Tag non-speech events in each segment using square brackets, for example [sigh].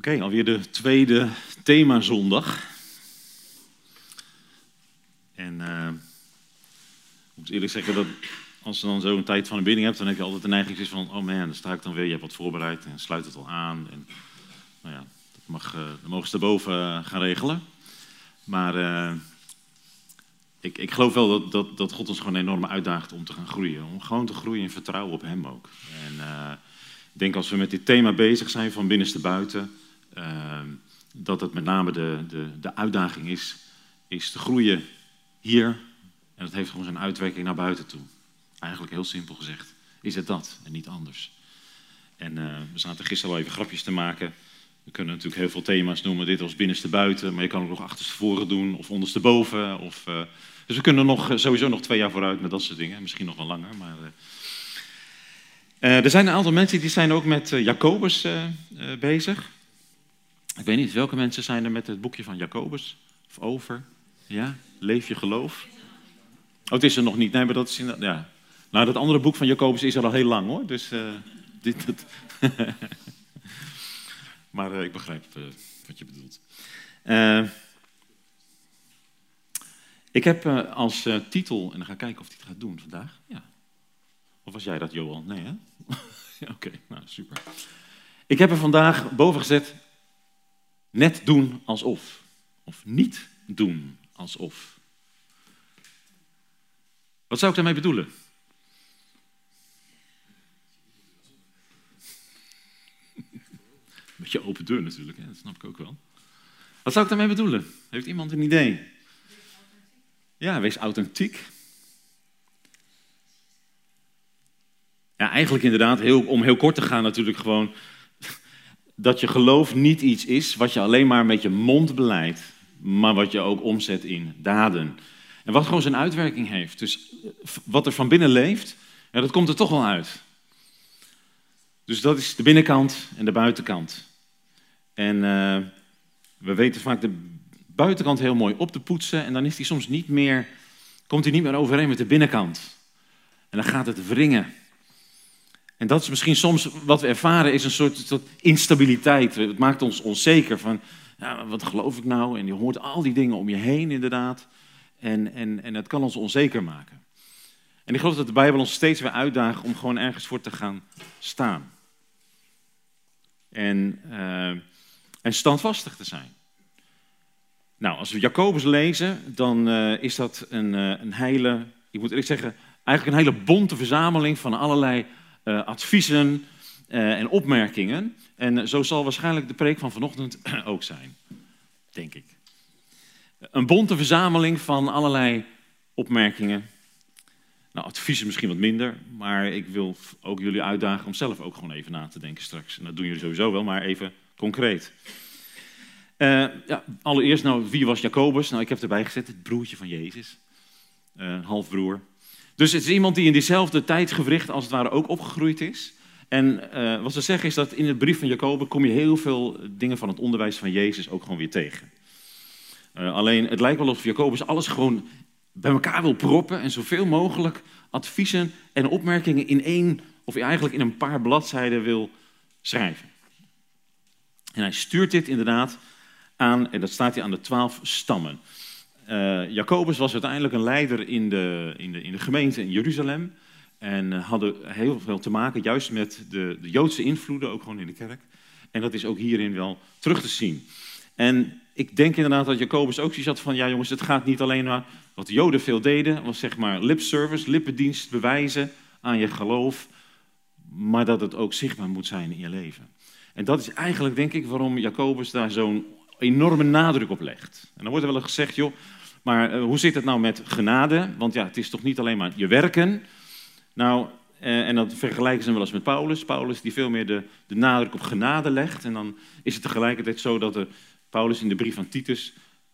Oké, alweer de tweede themazondag. En eh, ik moet eerlijk zeggen dat als je dan zo'n tijd van een bidding hebt, dan heb je altijd de neiging van, oh man, dan sta ik dan weer, je hebt wat voorbereid en sluit het al aan. En, nou ja, dat, mag, dat mogen ze erboven uh, gaan regelen. Maar ik, ik, geloof wel dat, dat, dat, God ons gewoon enorm uitdaagt om te gaan groeien. Om gewoon te groeien in vertrouwen op Hem ook. En ik denk als we met dit thema bezig zijn, van binnenste buiten, dat het met name de, de, de uitdaging is, is te groeien hier. En dat heeft gewoon zijn uitwerking naar buiten toe. Eigenlijk heel simpel gezegd is het dat en niet anders. En uh, we zaten gisteren al even grapjes te maken. We kunnen natuurlijk heel veel thema's noemen. Dit was binnenste buiten, maar je kan ook nog achterstevoren doen of ondersteboven. Of, uh, dus we kunnen nog, sowieso nog twee jaar vooruit met dat soort dingen. Misschien nog wel langer, maar... Er zijn een aantal mensen die zijn ook met Jacobus bezig. Ik weet niet, welke mensen zijn er met het boekje van Jacobus? Of over? Ja, leef je geloof? Oh, het is er nog niet. Nee, maar dat is in, ja. Nou, dat andere boek van Jacobus is er al heel lang hoor. Dus [laughs] dit, dat... [laughs] maar ik begrijp wat je bedoelt. ik heb als titel, en dan ga ik kijken of hij het gaat doen vandaag. Ja. Of was jij dat, Johan? Nee, hè? [laughs] Oké, nou super. Ik heb er vandaag boven gezet, net doen alsof. Of niet doen alsof. Wat zou ik daarmee bedoelen? Een [laughs] beetje open deur natuurlijk, hè? dat snap ik ook wel. Wat zou ik daarmee bedoelen? Heeft iemand een idee? Ja, wees authentiek. Ja, eigenlijk inderdaad, heel, om heel kort te gaan natuurlijk gewoon... dat je geloof niet iets is wat je alleen maar met je mond beleidt... maar wat je ook omzet in daden. En wat gewoon zijn uitwerking heeft. Dus wat er van binnen leeft, ja, dat komt er toch wel uit. Dus dat is de binnenkant en de buitenkant. En uh, we weten vaak de buitenkant heel mooi op te poetsen... en dan is die soms niet meer, komt hij niet meer overeen met de binnenkant. En dan gaat het wringen... En dat is misschien soms wat we ervaren, is een soort, instabiliteit. Het maakt ons onzeker van, ja, wat geloof ik nou? En je hoort al die dingen om je heen inderdaad. En, en, en het kan ons onzeker maken. En ik geloof dat de Bijbel ons steeds weer uitdaagt om gewoon ergens voor te gaan staan. En, uh, en standvastig te zijn. Nou, als we Jacobus lezen, dan uh, is dat een, uh, een hele, ik moet eerlijk zeggen, eigenlijk een hele bonte verzameling van allerlei adviezen uh, en opmerkingen. En zo zal waarschijnlijk de preek van vanochtend [clears throat] ook zijn, denk ik. Een bonte verzameling van allerlei opmerkingen. Nou, adviezen misschien wat minder, maar ik wil ook jullie uitdagen om zelf ook gewoon even na te denken straks. En dat doen jullie sowieso wel, maar even concreet. Uh, ja, allereerst, nou, wie was Jacobus? Nou, ik heb erbij gezet het broertje van Jezus, halfbroer. Dus het is iemand die in diezelfde tijdsgewricht als het ware ook opgegroeid is. En uh, wat ze zeggen is dat in de brief van Jacobus kom je heel veel dingen van het onderwijs van Jezus ook gewoon weer tegen. Uh, alleen het lijkt wel alsof Jacobus alles gewoon bij elkaar wil proppen en zoveel mogelijk adviezen en opmerkingen in één, of eigenlijk in een paar bladzijden wil schrijven. En hij stuurt dit inderdaad aan, en dat staat hier aan de twaalf stammen. Uh, Jacobus was uiteindelijk een leider in de, in de, in de gemeente in Jeruzalem. En uh, hadden heel veel te maken juist met de, de Joodse invloeden, ook gewoon in de kerk. En dat is ook hierin wel terug te zien. En ik denk inderdaad dat Jacobus ook zoiets had van, ja jongens, het gaat niet alleen maar wat de Joden veel deden, was zeg maar lip service, lippendienst bewijzen aan je geloof, maar dat het ook zichtbaar moet zijn in je leven. En dat is eigenlijk, denk ik, waarom Jacobus daar zo'n enorme nadruk op legt. En dan wordt er wel gezegd, joh, maar uh, hoe zit het nou met genade? Want ja, het is toch niet alleen maar je werken. Nou, uh, en dat vergelijken ze wel eens met Paulus. Paulus die veel meer de, de nadruk op genade legt. En dan is het tegelijkertijd zo dat de, Paulus in de brief van Titus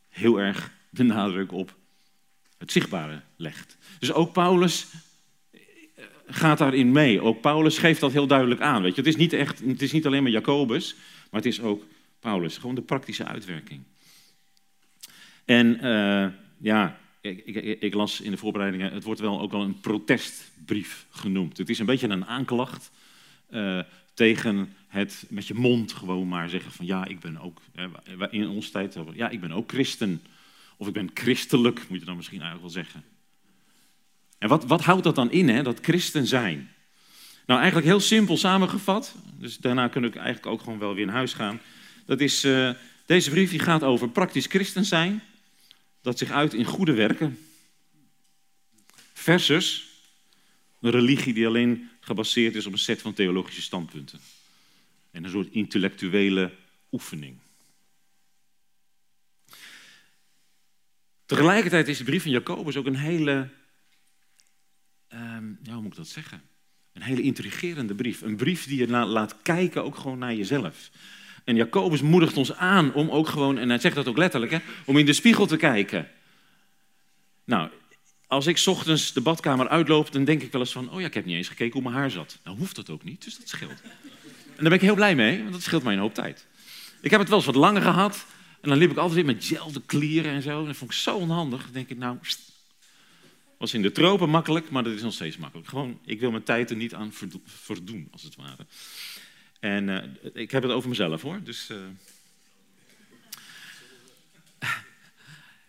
heel erg de nadruk op het zichtbare legt. Dus ook Paulus eh, gaat daarin mee. Ook Paulus geeft dat heel duidelijk aan. Weet je? Het, is niet echt, het is niet alleen maar Jacobus, maar het is ook Paulus. Gewoon de praktische uitwerking. En uh, ja, ik, ik, las in de voorbereidingen, het wordt wel ook wel een protestbrief genoemd. Het is een beetje een aanklacht uh, tegen het met je mond gewoon maar zeggen van ja, ik ben ook, in onze tijd, ja, ik ben ook christen. Of ik ben christelijk, moet je dan misschien eigenlijk wel zeggen. En wat, wat houdt dat dan in, hè, dat christen zijn? Nou, eigenlijk heel simpel samengevat, dus daarna kun ik eigenlijk ook gewoon wel weer naar huis gaan. Dat is, deze brief die gaat over praktisch christen zijn, dat zich uit in goede werken. Versus een religie die alleen gebaseerd is op een set van theologische standpunten. En een soort intellectuele oefening. Tegelijkertijd is de brief van Jacobus ook een hele, um, ja, hoe moet ik dat zeggen? Een hele intrigerende brief. Een brief die je laat kijken ook gewoon naar jezelf. En Jacobus moedigt ons aan om ook gewoon, en hij zegt dat ook letterlijk, hè, om in de spiegel te kijken. Nou, als ik ochtends de badkamer uitloop, dan denk ik wel eens van, oh ja, ik heb niet eens gekeken hoe mijn haar zat. Nou hoeft dat ook niet, dus dat scheelt. En daar ben ik heel blij mee, want dat scheelt mij een hoop tijd. Ik heb het wel eens wat langer gehad. En dan liep ik altijd weer met gel te klieren en zo. En dat vond ik zo onhandig. Dan denk ik, nou, was in de tropen makkelijk, maar dat is nog steeds makkelijk. Gewoon, ik wil mijn tijd er niet aan verdoen, als het ware. En uh, ik heb het over mezelf hoor. Dus, uh...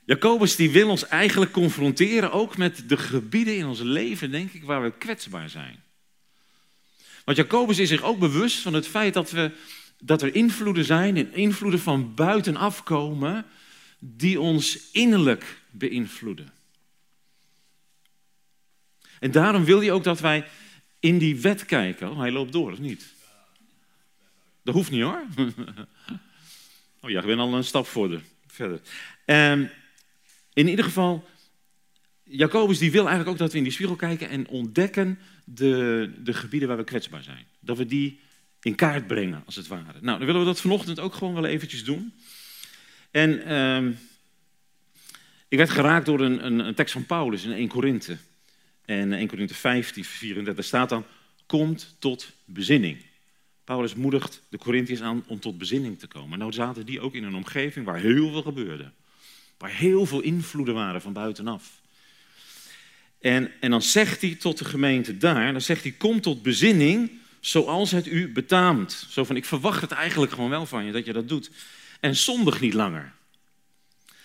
Jacobus die wil ons eigenlijk confronteren ook met de gebieden in ons leven, denk ik, waar we kwetsbaar zijn. Want Jacobus is zich ook bewust van het feit dat, we, dat er invloeden zijn en invloeden van buitenaf komen die ons innerlijk beïnvloeden. En daarom wil hij ook dat wij in die wet kijken. Oh, hij loopt door, of niet? Dat hoeft niet hoor. [laughs] Oh ja, ik ben al een stap verder. verder. Um, in ieder geval, Jacobus die wil eigenlijk ook dat we in die spiegel kijken en ontdekken de, de gebieden waar we kwetsbaar zijn. Dat we die in kaart brengen, als het ware. Nou, dan willen we dat vanochtend ook gewoon wel eventjes doen. En uh, ik werd geraakt door een, een, een, tekst van Paulus in 1 Korinthe. En 1 Korinthe 15, 34 staat dan, komt tot bezinning. Paulus moedigt de Corinthiërs aan om tot bezinning te komen. Nou zaten die ook in een omgeving waar heel veel gebeurde. Waar heel veel invloeden waren van buitenaf. En, en dan zegt hij tot de gemeente daar, dan zegt hij, kom tot bezinning zoals het u betaamt. Zo van, ik verwacht het eigenlijk gewoon wel van je, dat je dat doet. En zondig niet langer.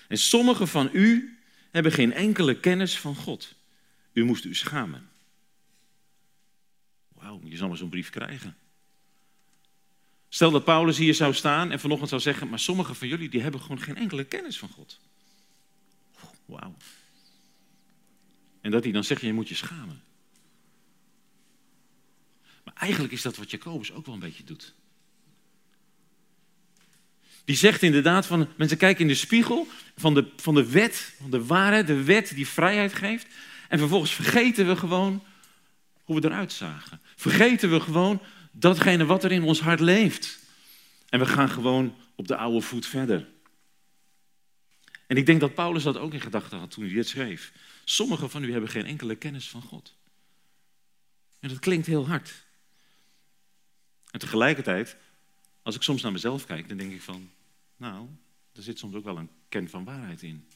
En sommigen van u hebben geen enkele kennis van God. U moest u schamen. Wauw, je zal maar zo'n brief krijgen. Stel dat Paulus hier zou staan en vanochtend zou zeggen, maar sommigen van jullie die hebben gewoon geen enkele kennis van God. Wauw. En dat hij dan zegt, je moet je schamen. Maar eigenlijk is dat wat Jacobus ook wel een beetje doet. Die zegt inderdaad van, mensen kijken in de spiegel van de, van de wet, van de waarheid, de wet die vrijheid geeft. En vervolgens vergeten we gewoon hoe we eruit zagen. Vergeten we gewoon datgene wat er in ons hart leeft. En we gaan gewoon op de oude voet verder. En ik denk dat Paulus dat ook in gedachten had toen hij dit schreef. Sommigen van u hebben geen enkele kennis van God. En dat klinkt heel hard. En tegelijkertijd, als ik soms naar mezelf kijk, dan denk ik van, nou, er zit soms ook wel een kern van waarheid in.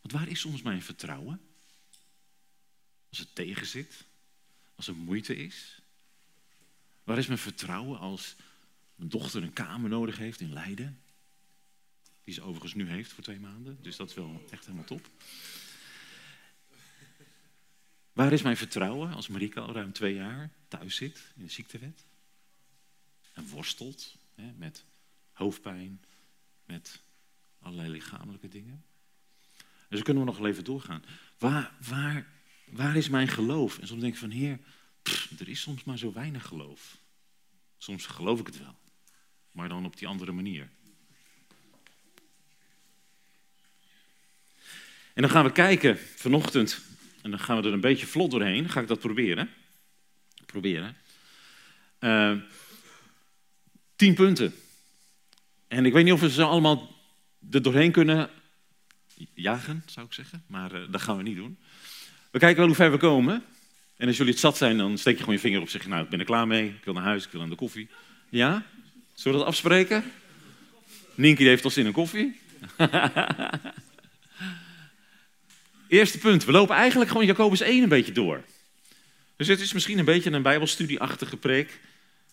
Want waar is soms mijn vertrouwen? Als het tegen zit, als er moeite is. Waar is mijn vertrouwen als mijn dochter een kamer nodig heeft in Leiden? Die ze overigens nu heeft voor twee maanden. Dus dat is wel echt helemaal top. Waar is mijn vertrouwen als Marika al ruim twee jaar thuis zit in de ziektewet? En worstelt hè, met hoofdpijn, met allerlei lichamelijke dingen. Dus kunnen we nog even doorgaan. Waar, waar, waar is mijn geloof? En soms denk ik van, heer, er is soms maar zo weinig geloof. Soms geloof ik het wel, maar dan op die andere manier. En dan gaan we kijken vanochtend, en dan gaan we er een beetje vlot doorheen. Ga ik dat proberen? Proberen. Uh, tien punten. En ik weet niet of we ze allemaal er doorheen kunnen jagen, zou ik zeggen. Maar uh, dat gaan we niet doen. We kijken wel hoe ver we komen. En als jullie het zat zijn, dan steek je gewoon je vinger op en zeg nou, ik ben er klaar mee. Ik wil naar huis, ik wil aan de koffie. Ja? Zullen we dat afspreken? Ninky heeft al zin in koffie. [laughs] Eerste punt. We lopen eigenlijk gewoon Jacobus 1 een beetje door. Dus het is misschien een beetje een bijbelstudieachtige preek.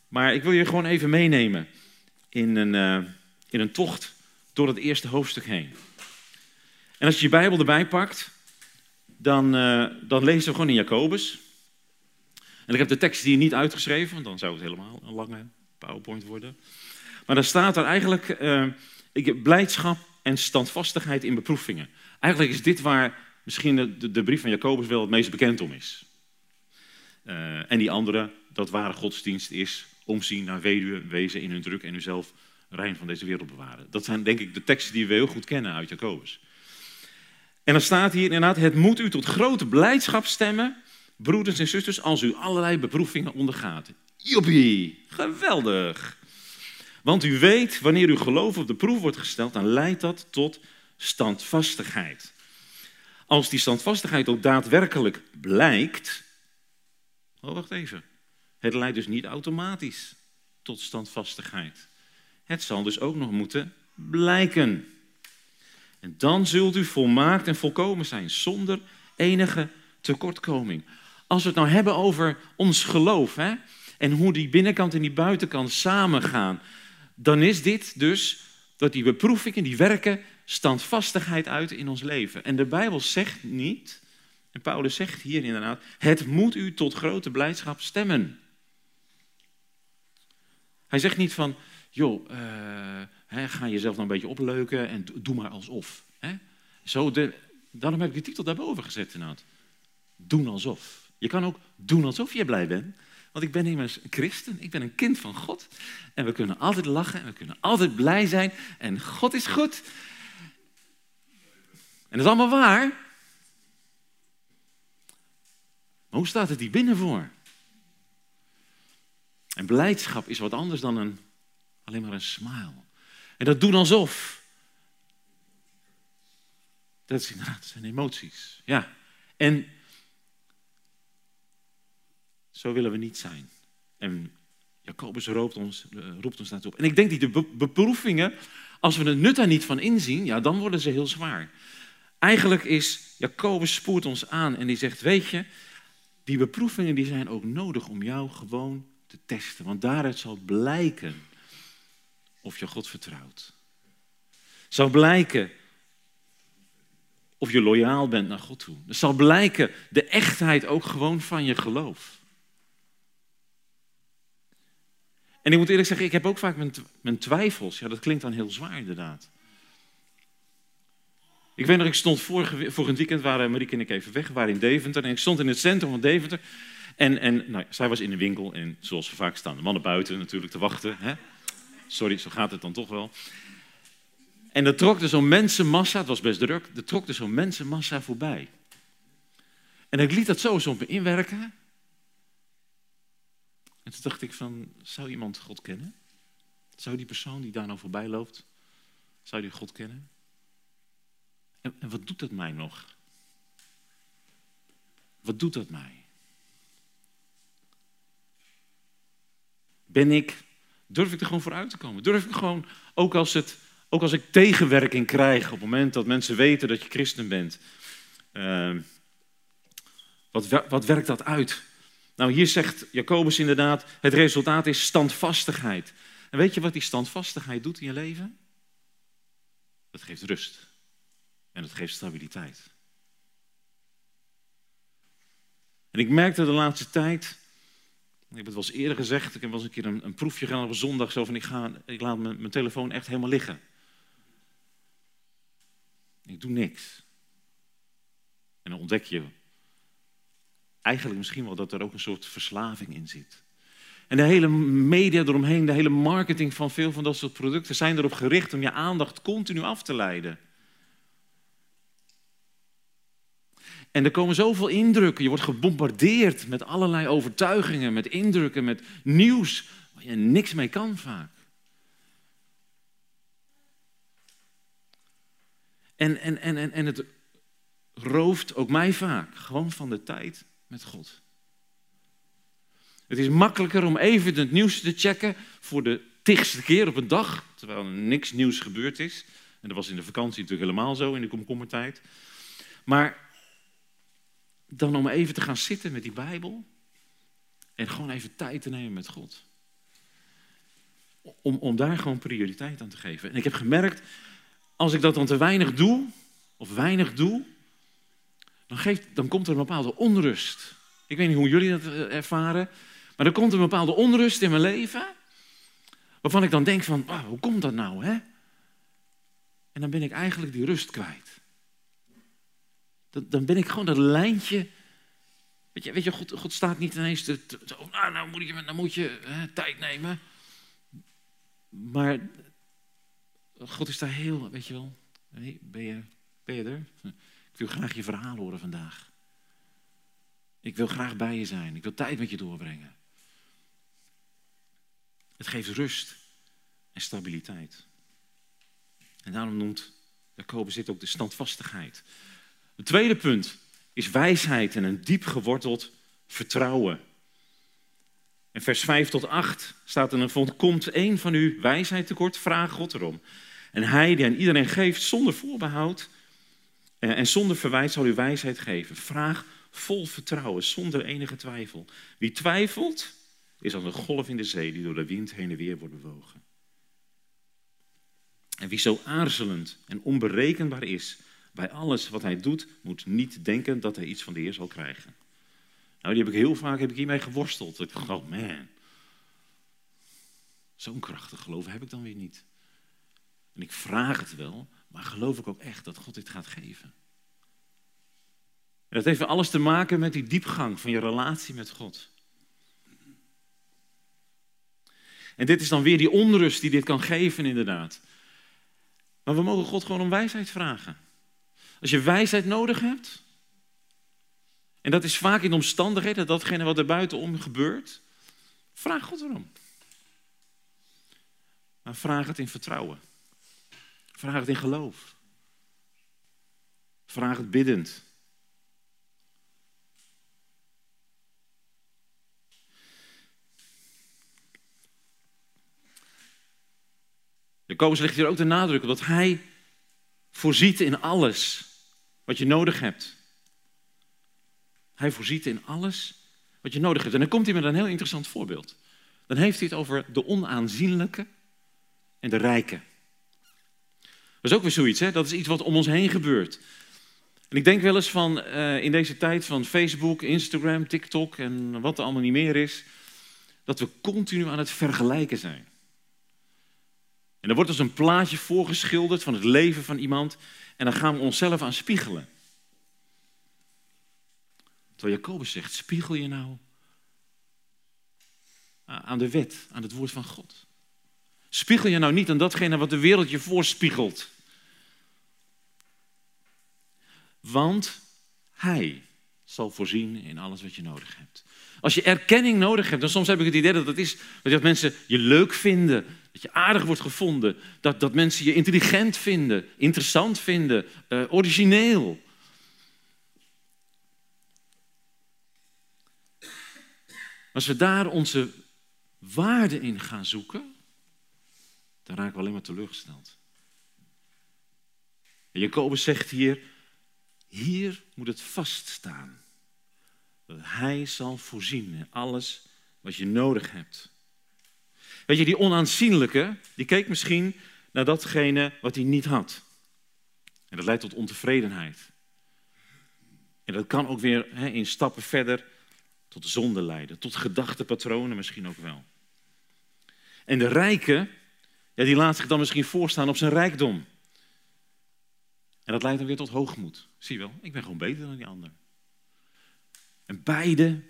Maar ik wil je gewoon even meenemen in een, uh, in een tocht door het eerste hoofdstuk heen. En als je je Bijbel erbij pakt, dan, uh, dan lezen we gewoon in Jacobus. En ik heb de tekst hier niet uitgeschreven, want dan zou het helemaal een lange PowerPoint worden. Maar dan staat er eigenlijk uh, ik, blijdschap en standvastigheid in beproevingen. Eigenlijk is dit waar misschien de, de brief van Jacobus wel het meest bekend om is. Uh, en die andere, dat ware godsdienst is omzien naar weduwe, wezen in hun druk en uzelf rein van deze wereld bewaren. Dat zijn denk ik de teksten die we heel goed kennen uit Jacobus. En dan staat hier inderdaad, het moet u tot grote blijdschap stemmen, broeders en zusters, als u allerlei beproevingen ondergaat. Joepie, geweldig. Want u weet, wanneer uw geloof op de proef wordt gesteld, dan leidt dat tot standvastigheid. Als die standvastigheid ook daadwerkelijk blijkt. Oh, wacht even. Het leidt dus niet automatisch tot standvastigheid. Het zal dus ook nog moeten blijken. En dan zult u volmaakt en volkomen zijn, zonder enige tekortkoming. Als we het nou hebben over ons geloof hè, en hoe die binnenkant en die buitenkant samengaan, dan is dit dus dat die beproevingen, die werken standvastigheid uit in ons leven. En de Bijbel zegt niet, en Paulus zegt hier inderdaad, het moet u tot grote blijdschap stemmen. Hij zegt niet van, joh, hè, ga jezelf nou een beetje opleuken en doe maar alsof. Hè? Zo de, daarom heb ik de titel daarboven gezet inderdaad. Doen alsof. Je kan ook doen alsof je blij bent. Want ik ben immers een christen, ik ben een kind van God. En we kunnen altijd lachen en we kunnen altijd blij zijn. En God is goed. En dat is allemaal waar. Maar hoe staat het hier binnen voor? En blijdschap is wat anders dan een, alleen maar een smile. En dat doen alsof. Dat, is inderdaad, zijn emoties. Ja. En zo willen we niet zijn. En Jacobus roept ons, uh, roept ons daartoe. En ik denk die de beproevingen, als we het nut daar niet van inzien, ja, dan worden ze heel zwaar. Eigenlijk is, Jacobus spoort ons aan en die zegt, weet je, die beproevingen die zijn ook nodig om jou gewoon te testen. Want daaruit zal blijken of je God vertrouwt. Zal blijken of je loyaal bent naar God toe. Zal blijken de echtheid ook gewoon van je geloof. En ik moet eerlijk zeggen, ik heb ook vaak mijn, twijfels. Ja, dat klinkt dan heel zwaar inderdaad. Ik weet nog, ik stond vorige, vorig weekend, waren Marieke en ik even weg, we waren in Deventer. En ik stond in het centrum van Deventer. En, en nou, zij was in de winkel en zoals vaak staan, de mannen buiten natuurlijk te wachten. Hè? Sorry, zo gaat het dan toch wel. En er trok er zo'n mensenmassa, het was best druk, er trok er zo'n mensenmassa voorbij. En ik liet dat zo eens op me inwerken. En toen dacht ik van, zou iemand God kennen? Zou die persoon die daar nou voorbij loopt, zou die God kennen? En, en wat doet dat mij nog? Wat doet dat mij? Ben ik, durf ik er gewoon voor uit te komen? Durf ik gewoon, ook als, het, ook als ik tegenwerking krijg op het moment dat mensen weten dat je christen bent, uh, wat, wat werkt dat uit? Nou, hier zegt Jacobus inderdaad, het resultaat is standvastigheid. En weet je wat die standvastigheid doet in je leven? Het geeft rust. En het geeft stabiliteit. En ik merkte de laatste tijd, ik heb het wel eens eerder gezegd, ik heb wel eens een keer een, een proefje gedaan op een zondag, zo van ik, ga, ik laat mijn, mijn telefoon echt helemaal liggen. Ik doe niks. En dan ontdek je eigenlijk misschien wel dat er ook een soort verslaving in zit. En de hele media eromheen, de hele marketing van veel van dat soort producten zijn erop gericht om je aandacht continu af te leiden. En er komen zoveel indrukken. Je wordt gebombardeerd met allerlei overtuigingen, met indrukken, met nieuws waar je niks mee kan vaak. En, en, en, en het rooft ook mij vaak gewoon van de tijd met God. Het is makkelijker om even het nieuws te checken voor de tigste keer op een dag, terwijl er niks nieuws gebeurd is. En dat was in de vakantie natuurlijk helemaal zo, in de komkommertijd. Maar dan om even te gaan zitten met die Bijbel en gewoon even tijd te nemen met God. om, om daar gewoon prioriteit aan te geven. En ik heb gemerkt, als ik dat dan te weinig doe, of weinig doe, dan, geeft, dan komt er een bepaalde onrust. Ik weet niet hoe jullie dat eh, ervaren, maar er komt een bepaalde onrust in mijn leven, waarvan ik dan denk van, hoe komt dat nou, hè? En dan ben ik eigenlijk die rust kwijt. Dan ben ik gewoon dat lijntje. Weet je, weet je God, staat niet ineens te, oh, nou, nou moet je, nou moet je hè, tijd nemen. Maar God is daar heel, weet je wel. Ben, je, ben je er? Ik wil graag je verhaal horen vandaag. Ik wil graag bij je zijn. Ik wil tijd met je doorbrengen. Het geeft rust en stabiliteit. En daarom noemt Jacobus dit ook de standvastigheid. Het tweede punt is wijsheid en een diep geworteld vertrouwen. In vers 5 tot 8 staat er een vond, komt één van u wijsheid tekort, vraag God erom. En hij die aan iedereen geeft zonder voorbehoud eh, en zonder verwijt zal u wijsheid geven. Vraag vol vertrouwen, zonder enige twijfel. Wie twijfelt, is als een golf in de zee die door de wind heen en weer wordt bewogen. En wie zo aarzelend en onberekenbaar is bij alles wat hij doet, moet niet denken dat hij iets van de Heer zal krijgen. Nou, die heb ik heel vaak heb ik hiermee geworsteld. Ik dacht, oh man, zo'n krachtig geloof heb ik dan weer niet. En ik vraag het wel, maar geloof ik ook echt dat God dit gaat geven. En dat heeft alles te maken met die diepgang van je relatie met God. En dit is dan weer die onrust die dit kan geven, inderdaad. Maar we mogen God gewoon om wijsheid vragen. Als je wijsheid nodig hebt, en dat is vaak in omstandigheden, datgene wat er buitenom gebeurt, vraag God erom. Maar vraag het in vertrouwen. Vraag het in geloof. Vraag het biddend. Jacobus legt hier ook de nadruk op dat hij voorziet in alles wat je nodig hebt. Hij voorziet in alles wat je nodig hebt. En dan komt hij met een heel interessant voorbeeld. Dan heeft hij het over de onaanzienlijke en de rijke. Dat is ook weer zoiets, hè? dat is iets wat om ons heen gebeurt. En ik denk wel eens van uh, in deze tijd van Facebook, Instagram, TikTok en wat er allemaal niet meer is, dat we continu aan het vergelijken zijn. En er wordt dus een plaatje voorgeschilderd van het leven van iemand en dan gaan we onszelf aan spiegelen. Terwijl Jacobus zegt, spiegel je nou aan de wet, aan het woord van God. Spiegel je nou niet aan datgene wat de wereld je voorspiegelt. Want Hij zal voorzien in alles wat je nodig hebt. Als je erkenning nodig hebt, dan soms heb ik het idee dat het is dat mensen je leuk vinden, dat je aardig wordt gevonden, dat, dat mensen je intelligent vinden, interessant vinden, uh, origineel. Als we daar onze waarde in gaan zoeken, dan raken we alleen maar teleurgesteld. En Jacobus zegt hier, hier moet het vaststaan. Dat hij zal voorzien in alles wat je nodig hebt. Weet je, die onaanzienlijke, die keek misschien naar datgene wat hij niet had. En dat leidt tot ontevredenheid. En dat kan ook weer in stappen verder tot zonde leiden, tot gedachtepatronen misschien ook wel. En de rijke, ja, die laat zich dan misschien voorstaan op zijn rijkdom. En dat leidt dan weer tot hoogmoed. Zie je wel, ik ben gewoon beter dan die ander. En beide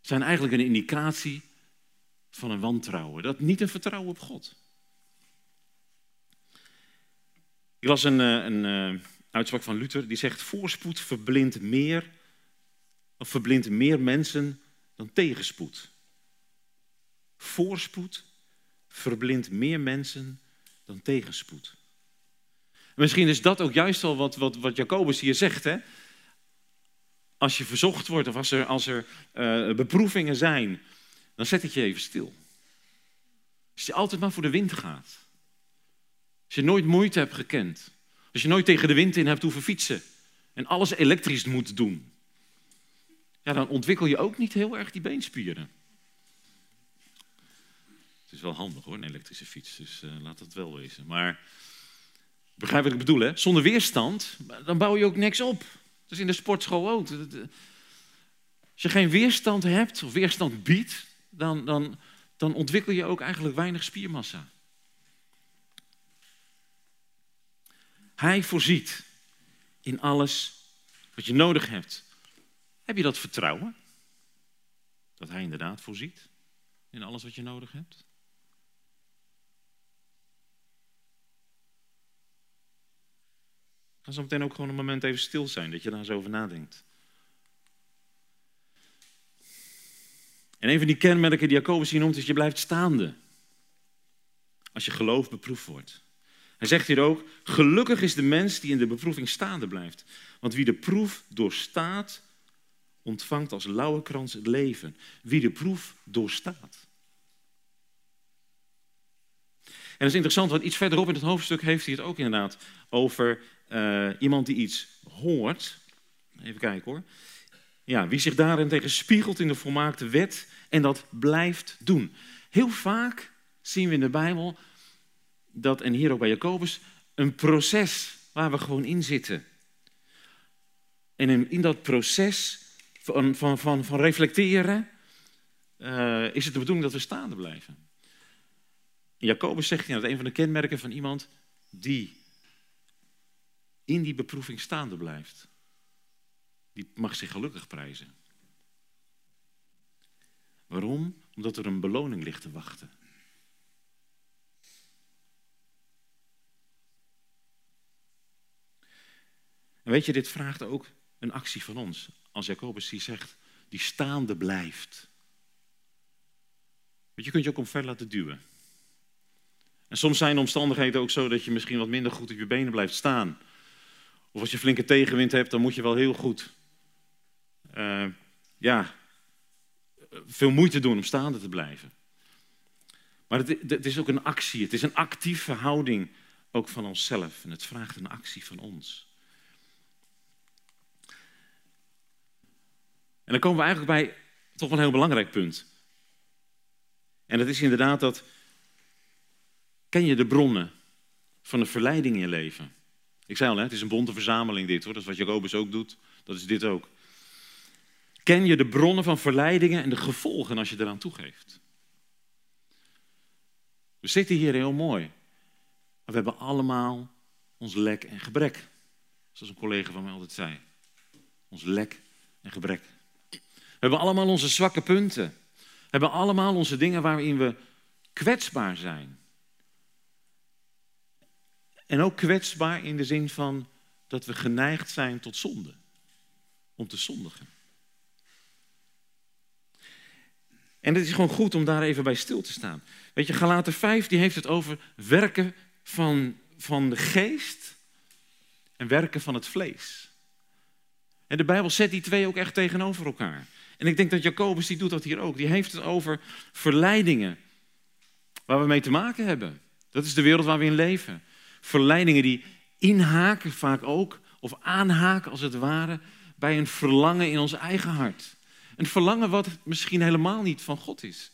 zijn eigenlijk een indicatie van een wantrouwen. Dat niet een vertrouwen op God. Ik las een, eh, een, eh, uitspraak van Luther die zegt: voorspoed verblindt meer, of verblindt meer mensen dan tegenspoed. Voorspoed verblindt meer mensen dan tegenspoed. Misschien is dat ook juist wel wat, wat, wat Jacobus hier zegt. Hè? Als je verzocht wordt of als er, als er uh, beproevingen zijn, dan zet het je even stil. Als je altijd maar voor de wind gaat. Als je nooit moeite hebt gekend. Als je nooit tegen de wind in hebt hoeven fietsen. En alles elektrisch moet doen. Ja, dan ontwikkel je ook niet heel erg die beenspieren. is wel handig hoor, een elektrische fiets. Dus uh, laat dat wel wezen. Maar begrijp wat ik bedoel, hè? Zonder weerstand, dan bouw je ook niks op. Dat is in de sportschool ook. Als je geen weerstand hebt of weerstand biedt, dan, dan, dan ontwikkel je ook eigenlijk weinig spiermassa. Hij voorziet in alles wat je nodig hebt. Heb je dat vertrouwen? Dat hij inderdaad voorziet in alles wat je nodig hebt? Ga zo meteen ook gewoon een moment even stil zijn, dat je daar zo over nadenkt. En een van die kenmerken die Jacobus hier noemt, is je blijft staande. Als je geloof beproefd wordt. Hij zegt hier ook, gelukkig is de mens die in de beproeving staande blijft. Want wie de proef doorstaat, ontvangt als lauwerkrans het leven. Wie de proef doorstaat. En dat is interessant, want iets verderop in het hoofdstuk heeft hij het ook inderdaad over uh, iemand die iets hoort. Even kijken hoor. Ja, wie zich daarin tegen spiegelt in de volmaakte wet en dat blijft doen. Heel vaak zien we in de Bijbel dat, en hier ook bij Jacobus, een proces waar we gewoon in zitten. En in, dat proces van, van, van, van reflecteren uh, is het de bedoeling dat we staande blijven. Jacobus zegt dat een van de kenmerken van iemand die in die beproeving staande blijft, die mag zich gelukkig prijzen. Waarom? Omdat er een beloning ligt te wachten. En weet je, dit vraagt ook een actie van ons. Als Jacobus die zegt, die staande blijft. Want je kunt je ook omver laten duwen. En soms zijn de omstandigheden ook zo dat je misschien wat minder goed op je benen blijft staan. Of als je flinke tegenwind hebt, dan moet je wel heel goed uh, ja, veel moeite doen om staande te blijven. Maar het, het, is ook een actie, het is een actieve houding ook van onszelf. En het vraagt een actie van ons. En dan komen we eigenlijk bij toch een heel belangrijk punt. En dat is inderdaad dat, ken je de bronnen van de verleiding in je leven? Ik zei al, hè, het is een bonte verzameling dit hoor, dat is wat Jacobus ook doet, dat is dit ook. Ken je de bronnen van verleidingen en de gevolgen als je eraan toegeeft? We zitten hier heel mooi, maar we hebben allemaal ons lek en gebrek. Zoals een collega van mij altijd zei. Ons lek en gebrek. We hebben allemaal onze zwakke punten. We hebben allemaal onze dingen waarin we kwetsbaar zijn. En ook kwetsbaar in de zin van dat we geneigd zijn tot zonde. Om te zondigen. En het is gewoon goed om daar even bij stil te staan. Weet je, Galater 5 die heeft het over werken van, van de geest en werken van het vlees. En de Bijbel zet die twee ook echt tegenover elkaar. En ik denk dat Jacobus, die doet dat hier ook. Die heeft het over verleidingen waar we mee te maken hebben. Dat is de wereld waar we in leven. Verleidingen die inhaken vaak ook, of aanhaken als het ware, bij een verlangen in ons eigen hart. Een verlangen wat misschien helemaal niet van God is.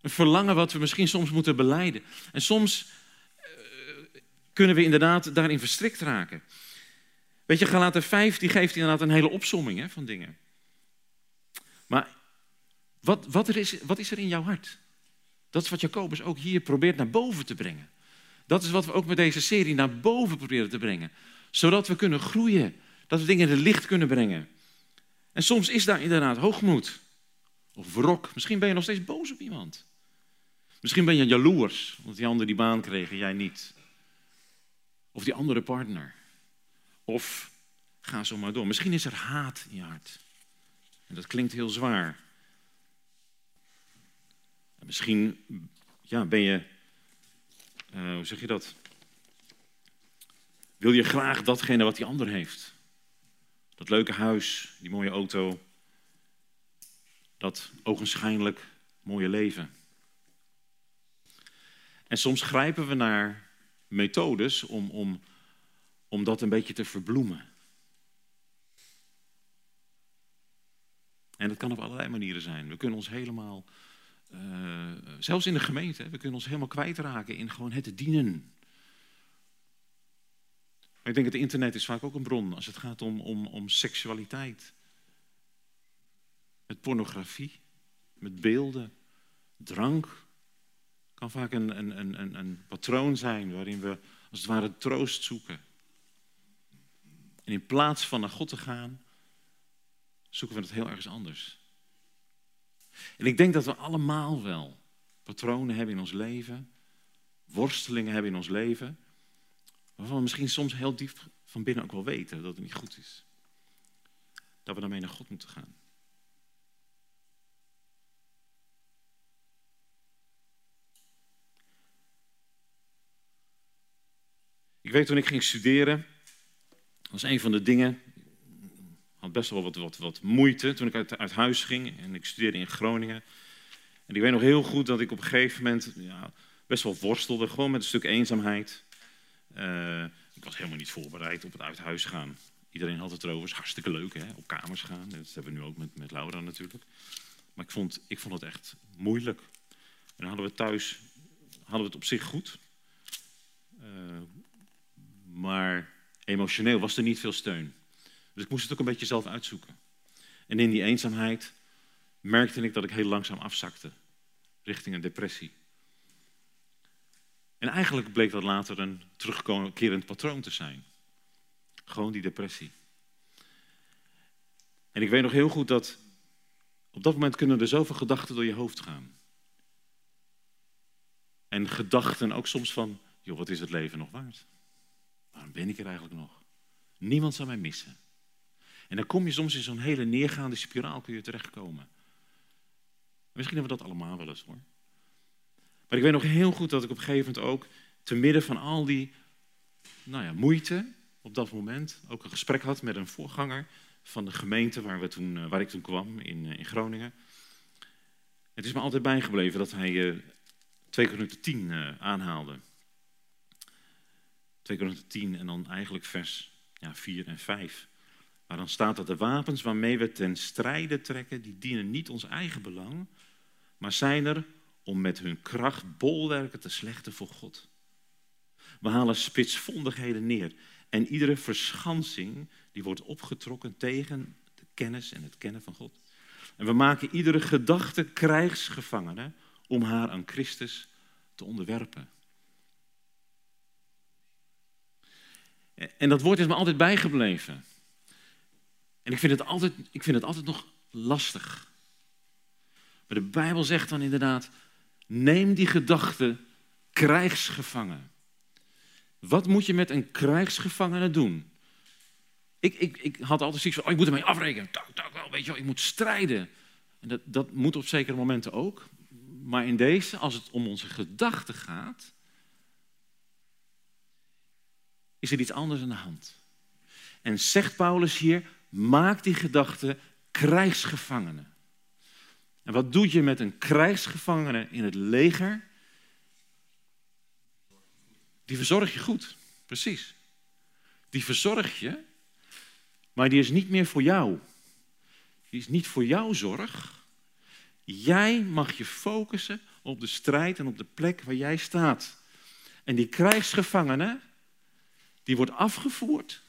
Een verlangen wat we misschien soms moeten beleiden. En soms uh, kunnen we inderdaad daarin verstrikt raken. Weet je, Galater 5 die geeft inderdaad een hele opsomming hè, van dingen. Maar wat, wat, er is, wat is er in jouw hart? Dat is wat Jacobus ook hier probeert naar boven te brengen. Dat is wat we ook met deze serie naar boven proberen te brengen. Zodat we kunnen groeien. Dat we dingen in het licht kunnen brengen. En soms is daar inderdaad hoogmoed. Of wrok. Misschien ben je nog steeds boos op iemand. Misschien ben je jaloers, omdat die ander die baan kreeg en jij niet. Of die andere partner. Of ga zo maar door. Misschien is er haat in je hart. En dat klinkt heel zwaar. En misschien ja, ben je, uh, hoe zeg je dat? Wil je graag datgene wat die ander heeft? Dat leuke huis, die mooie auto, dat ogenschijnlijk mooie leven. En soms grijpen we naar methodes om, om, om dat een beetje te verbloemen. En dat kan op allerlei manieren zijn. We kunnen ons helemaal uh, zelfs in de gemeente, we kunnen ons helemaal kwijtraken in gewoon het dienen. Maar ik denk dat het internet is vaak ook een bron als het gaat om, om, om seksualiteit. Met pornografie, met beelden, drank. Kan vaak een, een, een, een patroon zijn waarin we als het ware troost zoeken. En in plaats van naar God te gaan, zoeken we het heel ergens anders. En ik denk dat we allemaal wel patronen hebben in ons leven, worstelingen hebben in ons leven, waarvan we misschien soms heel diep van binnen ook wel weten dat het niet goed is. Dat we daarmee naar God moeten gaan. Ik weet toen ik ging studeren, was een van de dingen, had best wel wat, wat, wat moeite toen ik uit, uit, huis ging en ik studeerde in Groningen. En ik weet nog heel goed dat ik op een gegeven moment ja, best wel worstelde, gewoon met een stuk eenzaamheid. Uh, ik was helemaal niet voorbereid op het uit huis gaan. Iedereen had het erover, is hartstikke leuk hè, op kamers gaan. Dat hebben we nu ook met, met Laura natuurlijk. Maar ik vond, ik vond het echt moeilijk. En dan hadden we thuis hadden we het op zich goed. Uh, maar emotioneel was er niet veel steun. Dus ik moest het ook een beetje zelf uitzoeken. En in die eenzaamheid merkte ik dat ik heel langzaam afzakte richting een depressie. En eigenlijk bleek dat later een terugkerend patroon te zijn. Gewoon die depressie. En ik weet nog heel goed dat op dat moment kunnen er zoveel gedachten door je hoofd gaan. En gedachten ook soms van, joh, wat is het leven nog waard? Waarom ben ik er eigenlijk nog? Niemand zal mij missen. En dan kom je soms in zo'n hele neergaande spiraal kun je terechtkomen. Misschien hebben we dat allemaal wel eens hoor. Maar ik weet nog heel goed dat ik op een gegeven moment ook, te midden van al die nou ja, moeite op dat moment, ook een gesprek had met een voorganger van de gemeente waar, we toen, eh, waar ik toen kwam in, eh, in Groningen. Het is me altijd bijgebleven dat hij uh, 2 Korinther 10 uh, aanhaalde. 2 Korinther 10 en dan eigenlijk vers ja, 4 en 5. Maar dan staat dat de wapens waarmee we ten strijde trekken, die dienen niet ons eigen belang, maar zijn er om met hun kracht bolwerken te slechten voor God. We halen spitsvondigheden neer en iedere verschansing die wordt opgetrokken tegen de kennis en het kennen van God. En we maken iedere gedachte krijgsgevangene om haar aan Christus te onderwerpen. En dat woord is me altijd bijgebleven. En ik vind het altijd, ik vind het altijd nog lastig. Maar de Bijbel zegt dan inderdaad, neem die gedachte krijgsgevangen. Wat moet je met een krijgsgevangene doen? Ik, ik, ik had altijd zoiets van, oh, ik moet ermee afrekenen. Weet je wel, ik moet strijden. En dat, dat moet op zekere momenten ook. Maar in deze, als het om onze gedachten gaat, is er iets anders aan de hand. En zegt Paulus hier, maak die gedachten krijgsgevangenen. En wat doe je met een krijgsgevangene in het leger? Die verzorg je goed, precies. Die verzorg je, maar die is niet meer voor jou. Die is niet voor jouw zorg. Jij mag je focussen op de strijd en op de plek waar jij staat. En die krijgsgevangene, die wordt afgevoerd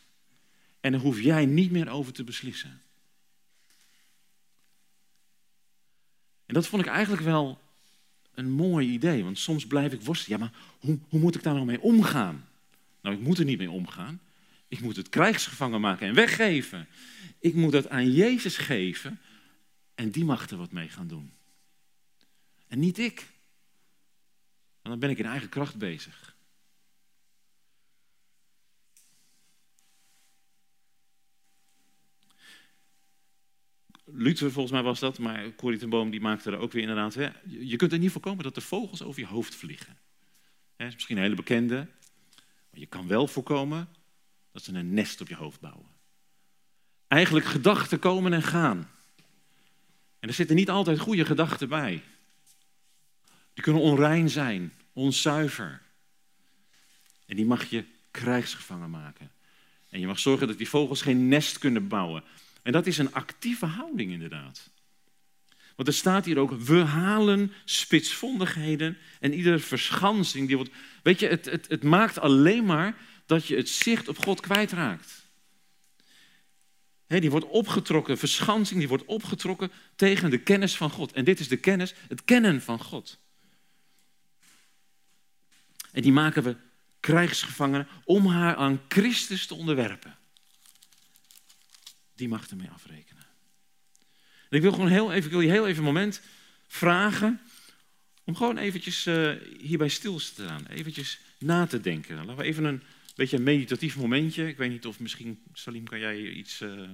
en daar hoef jij niet meer over te beslissen. En dat vond ik eigenlijk wel een mooi idee, want soms blijf ik worstelen. Ja, maar hoe, hoe moet ik daar nou mee omgaan? Nou, ik moet er niet mee omgaan. Ik moet het krijgsgevangen maken en weggeven. Ik moet het aan Jezus geven en die mag er wat mee gaan doen. En niet ik. Want dan ben ik in eigen kracht bezig. Luther volgens mij was dat, maar Corrie ten Boom die maakte er ook weer inderdaad. Hè, je kunt er niet voorkomen dat de vogels over je hoofd vliegen. Dat is misschien een hele bekende. Maar je kan wel voorkomen dat ze een nest op je hoofd bouwen. Eigenlijk gedachten komen en gaan. En er zitten niet altijd goede gedachten bij. Die kunnen onrein zijn, onzuiver. En die mag je krijgsgevangen maken. En je mag zorgen dat die vogels geen nest kunnen bouwen. En dat is een actieve houding inderdaad. Want er staat hier ook, we halen spitsvondigheden en iedere verschansing die wordt... Weet je, het, het, het maakt alleen maar dat je het zicht op God kwijtraakt. He, die wordt opgetrokken, verschansing, die wordt opgetrokken tegen de kennis van God. En dit is de kennis, het kennen van God. En die maken we krijgsgevangenen om haar aan Christus te onderwerpen. Die mag ermee afrekenen. En ik wil gewoon heel even, ik wil je heel even een moment vragen om gewoon eventjes uh, hierbij stil te staan. Eventjes na te denken. Laten we even een beetje een meditatief momentje. Ik weet niet of misschien, Salim, kan jij iets uh,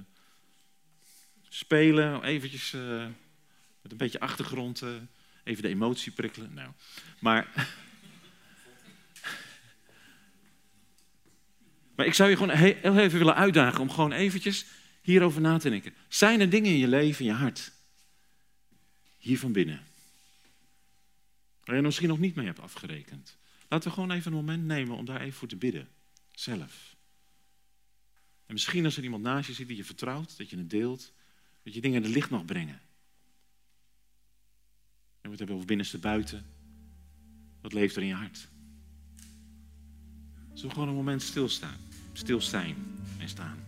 spelen? Eventjes uh, met een beetje achtergrond, even de emotie prikkelen. Nou, maar... [laughs] Maar ik zou je gewoon heel even willen uitdagen om gewoon eventjes hierover na te denken. Zijn er dingen in je leven, in je hart, hier van binnen, waar je misschien nog niet mee hebt afgerekend? Laten we gewoon even een moment nemen om daar even voor te bidden. Zelf. En misschien als er iemand naast je zit die je vertrouwt, dat je het deelt, dat je dingen in het licht mag brengen. En we het hebben over binnenste buiten. Wat leeft er in je hart? Zullen we gewoon een moment stilstaan? Stil zijn en staan.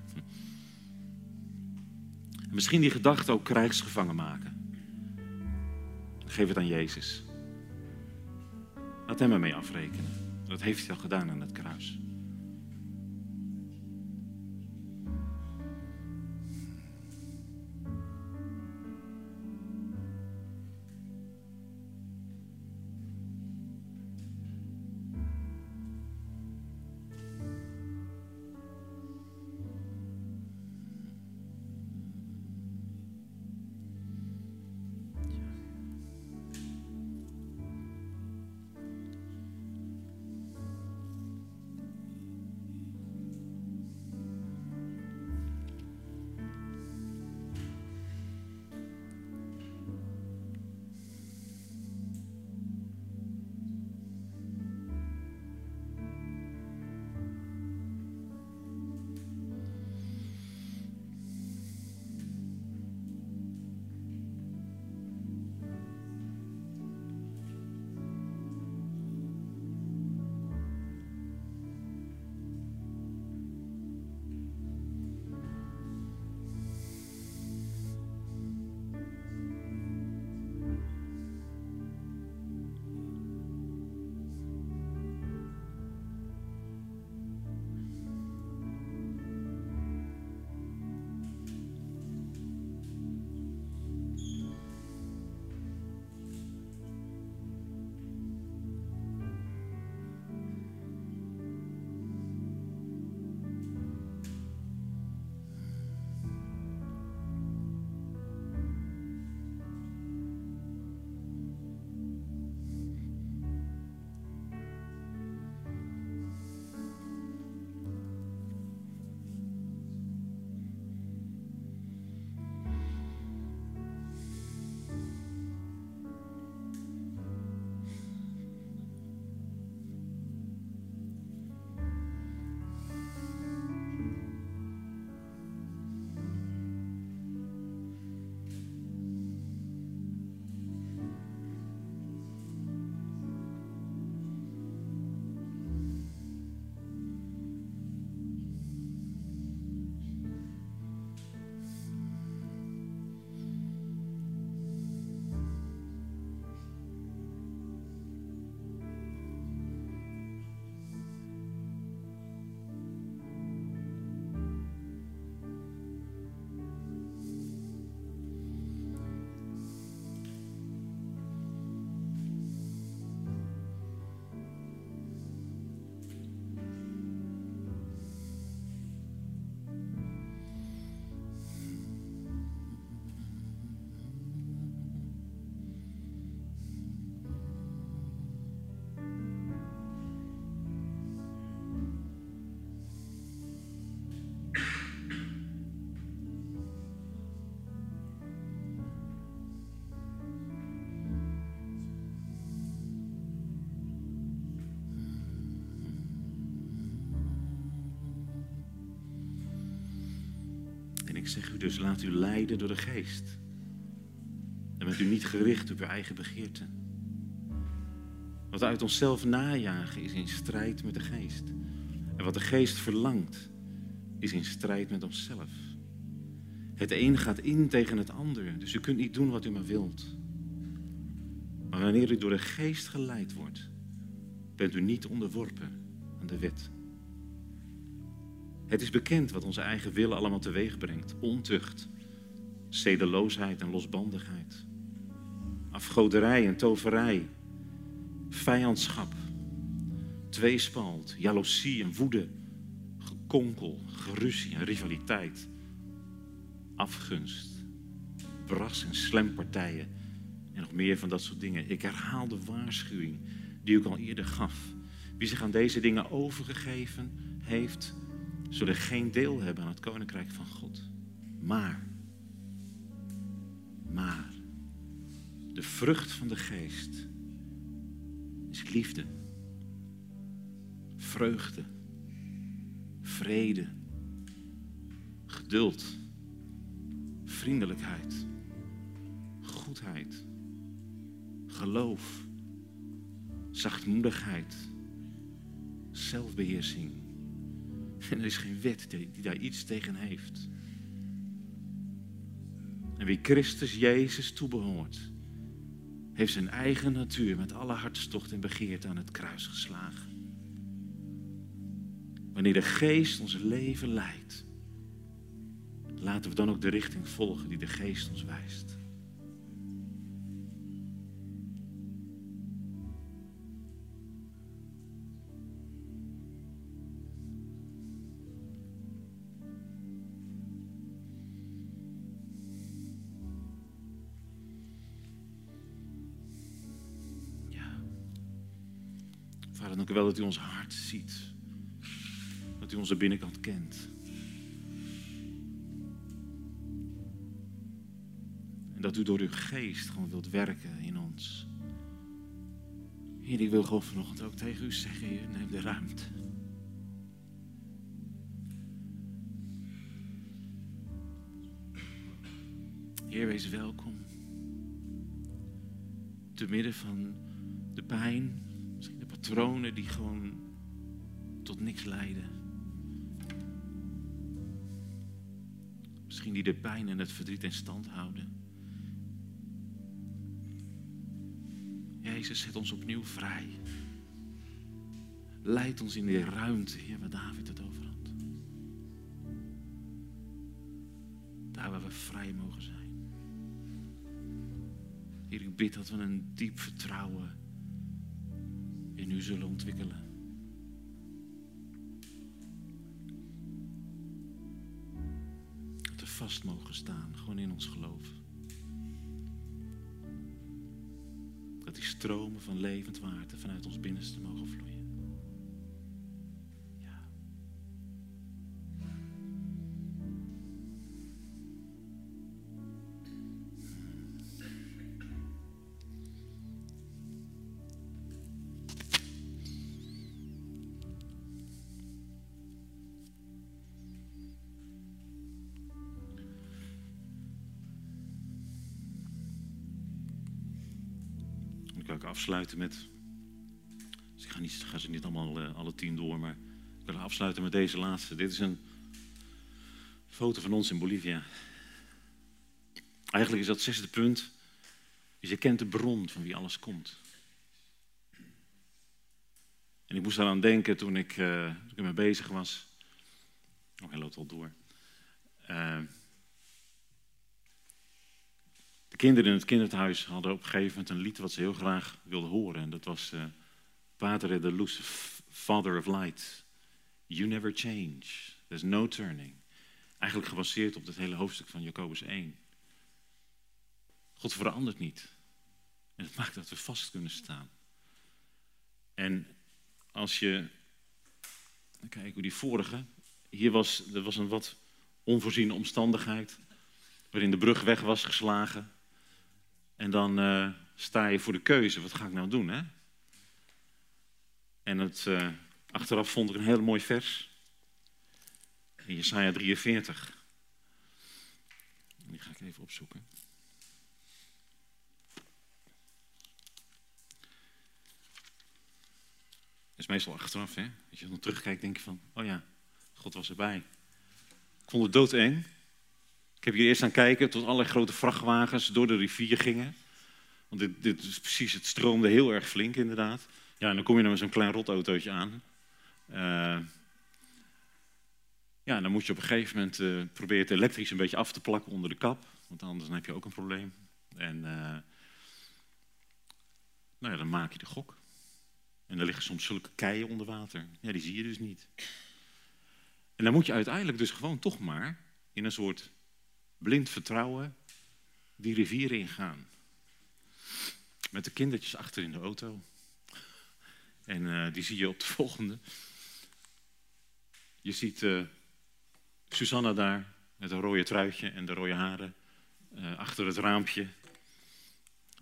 En misschien die gedachte ook krijgsgevangen maken. Geef het aan Jezus. Laat hem ermee afrekenen. Dat heeft hij al gedaan aan het kruis. Zeg u dus, laat u leiden door de geest. En met u niet gericht op uw eigen begeerte. Wat uit onszelf najagen is in strijd met de geest. En wat de geest verlangt is in strijd met onszelf. Het een gaat in tegen het ander, dus u kunt niet doen wat u maar wilt. Maar wanneer u door de geest geleid wordt, bent u niet onderworpen aan de wet. Het is bekend wat onze eigen willen allemaal teweeg brengt. Ontucht, zedeloosheid en losbandigheid. Afgoderij en toverij. Vijandschap. Tweespalt, jaloezie en woede. Gekonkel, geruzie en rivaliteit. Afgunst. Bras en slempartijen. En nog meer van dat soort dingen. Ik herhaal de waarschuwing die ik al eerder gaf. Wie zich aan deze dingen overgegeven heeft, zullen geen deel hebben aan het koninkrijk van God. Maar, maar, de vrucht van de geest is liefde, vreugde, vrede, geduld, vriendelijkheid, goedheid, geloof, zachtmoedigheid, zelfbeheersing. En [laughs] er is geen wet die, daar iets tegen heeft. En wie Christus Jezus toebehoort, heeft zijn eigen natuur met alle hartstocht en begeerte aan het kruis geslagen. Wanneer de geest ons leven leidt, laten we dan ook de richting volgen die de geest ons wijst. Vader, dank u wel dat u ons hart ziet. Dat u onze binnenkant kent. En dat u door uw geest gewoon wilt werken in ons. Heer, ik wil gewoon vanochtend ook tegen u zeggen, Heer, neem de ruimte. Heer, wees welkom. Te midden van de pijn, patronen die gewoon tot niks leiden. Misschien die de pijn en het verdriet in stand houden. Jezus, zet ons opnieuw vrij. Leid ons in die ruimte, Heer, waar David het over had. Daar waar we vrij mogen zijn. Heer, ik bid dat we een diep vertrouwen in u zullen ontwikkelen. Dat we vast mogen staan, gewoon in ons geloof. Dat die stromen van levend water vanuit ons binnenste mogen vloeien. Ik afsluiten met. Dus ik ga, niet, ga ze niet allemaal eh, alle tien door, maar ik wil afsluiten met deze laatste. Dit is een foto van ons in Bolivia. Eigenlijk is dat zesde punt. Je kent de bron van wie alles komt. En ik moest daaraan denken toen ik, toen ik ermee bezig was. Oh, hij loopt al door. Eh, de kinderen in het kinderthuis hadden op een gegeven moment een lied wat ze heel graag wilden horen. En dat was uh, de Luz, Father of Light. You never change. There's no turning. Eigenlijk gebaseerd op het hele hoofdstuk van Jacobus 1. God verandert niet. En dat maakt dat we vast kunnen staan. En als je, kijk hoe die vorige, hier was, er was een wat onvoorziene omstandigheid, waarin de brug weg was geslagen. En dan eh, sta je voor de keuze, wat ga ik nou doen? Hè? En het, eh, achteraf vond ik een heel mooi vers. In Jesaja 43. Die ga ik even opzoeken. Dat is meestal achteraf, hè? Als je dan terugkijkt, denk je van, oh ja, God was erbij. Ik vond het doodeng, ik heb hier eerst aan kijken tot allerlei grote vrachtwagens door de rivier gingen. Want dit, dit is precies, het stroomde heel erg flink inderdaad. Ja, en dan kom je dan met zo'n klein rotautootje aan. Uh, ja, dan moet je op een gegeven moment uh, proberen het elektrisch een beetje af te plakken onder de kap. Want anders dan heb je ook een probleem. En uh, nou ja, dan maak je de gok. En er liggen soms zulke keien onder water. Ja, die zie je dus niet. En dan moet je uiteindelijk dus gewoon toch maar in een soort blind vertrouwen die rivier ingaan. Met de kindertjes achter in de auto. En uh, die zie je op de [laughs] volgende. Je ziet uh, Susanna daar met een rode truitje en de rode haren. Uh, achter het raampje.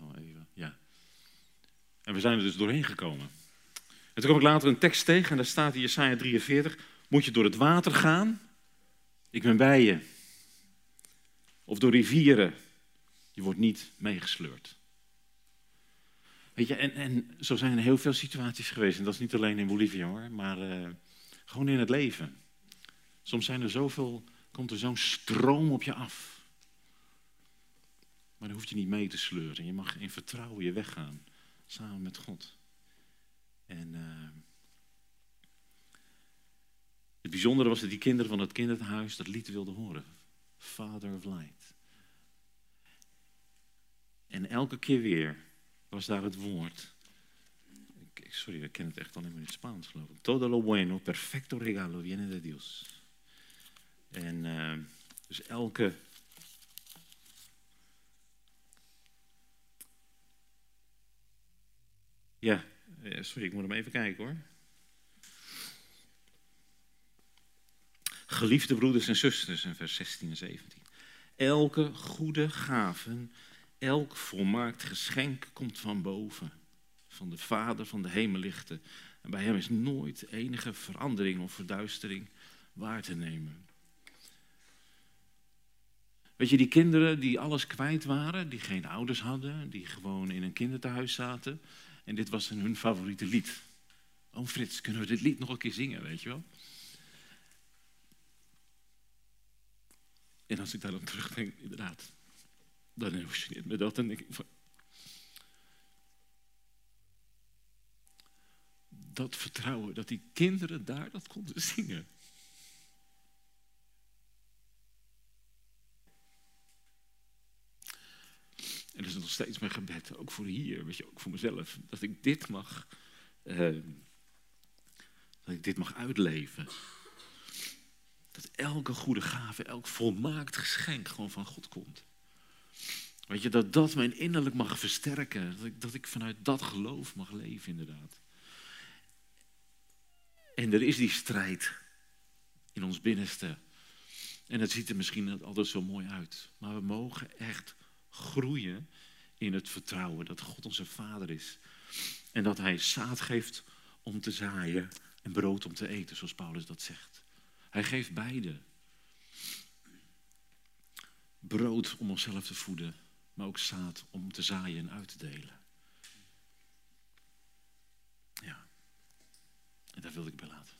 Oh, even, ja. En we zijn er dus doorheen gekomen. En toen kom ik later een tekst tegen en daar staat in Jesaja 43. Moet je door het water gaan? Ik ben bij je. Of door rivieren? Je wordt niet meegesleurd. Weet je, en, en zo zijn er heel veel situaties geweest. En dat is niet alleen in Bolivia hoor, maar uh, gewoon in het leven. Soms zijn er zoveel, komt er zo'n stroom op je af. Maar dan hoef je niet mee te sleuren. Je mag in vertrouwen je weggaan, samen met God. En uh, het bijzondere was dat die kinderen van het kinderhuis dat lied wilden horen. Father of Light. En elke keer weer was daar het woord. Sorry, ik ken het echt alleen maar in het Spaans geloof ik. Todo lo bueno, perfecto regalo viene de Dios. En uh, dus elke. Ja, eh, sorry, ik moet hem even kijken hoor. Geliefde broeders en zusters, in vers 16 en 17. Elke goede gaven, elk volmaakt geschenk komt van boven. Van de Vader van de hemellichten. En bij hem is nooit enige verandering of verduistering waar te nemen. Weet je, die kinderen die alles kwijt waren, die geen ouders hadden, die gewoon in een kinderthuis zaten. En dit was hun favoriete lied. Oom Frits, kunnen we dit lied nog een keer zingen, weet je wel? En als ik daar dan terugdenk, inderdaad, dan emotioneert me dat. En denk ik dat vertrouwen, dat die kinderen daar dat konden [laughs] zingen. En dat is nog steeds mijn gebed, ook voor hier, weet je, ook voor mezelf, dat ik dit mag, uh, dat ik dit mag uitleven. Dat elke goede gave, elk volmaakt geschenk gewoon van God komt. Weet je, dat dat mijn innerlijk mag versterken. Dat ik, dat ik vanuit dat geloof mag leven, inderdaad. En er is die strijd in ons binnenste. En het ziet er misschien altijd zo mooi uit. Maar we mogen echt groeien in het vertrouwen dat God onze Vader is. En dat Hij zaad geeft om te zaaien en brood om te eten, zoals Paulus dat zegt. Hij geeft beide. Brood om onszelf te voeden, maar ook zaad om te zaaien en uit te delen. Ja. En daar wilde ik bij laten.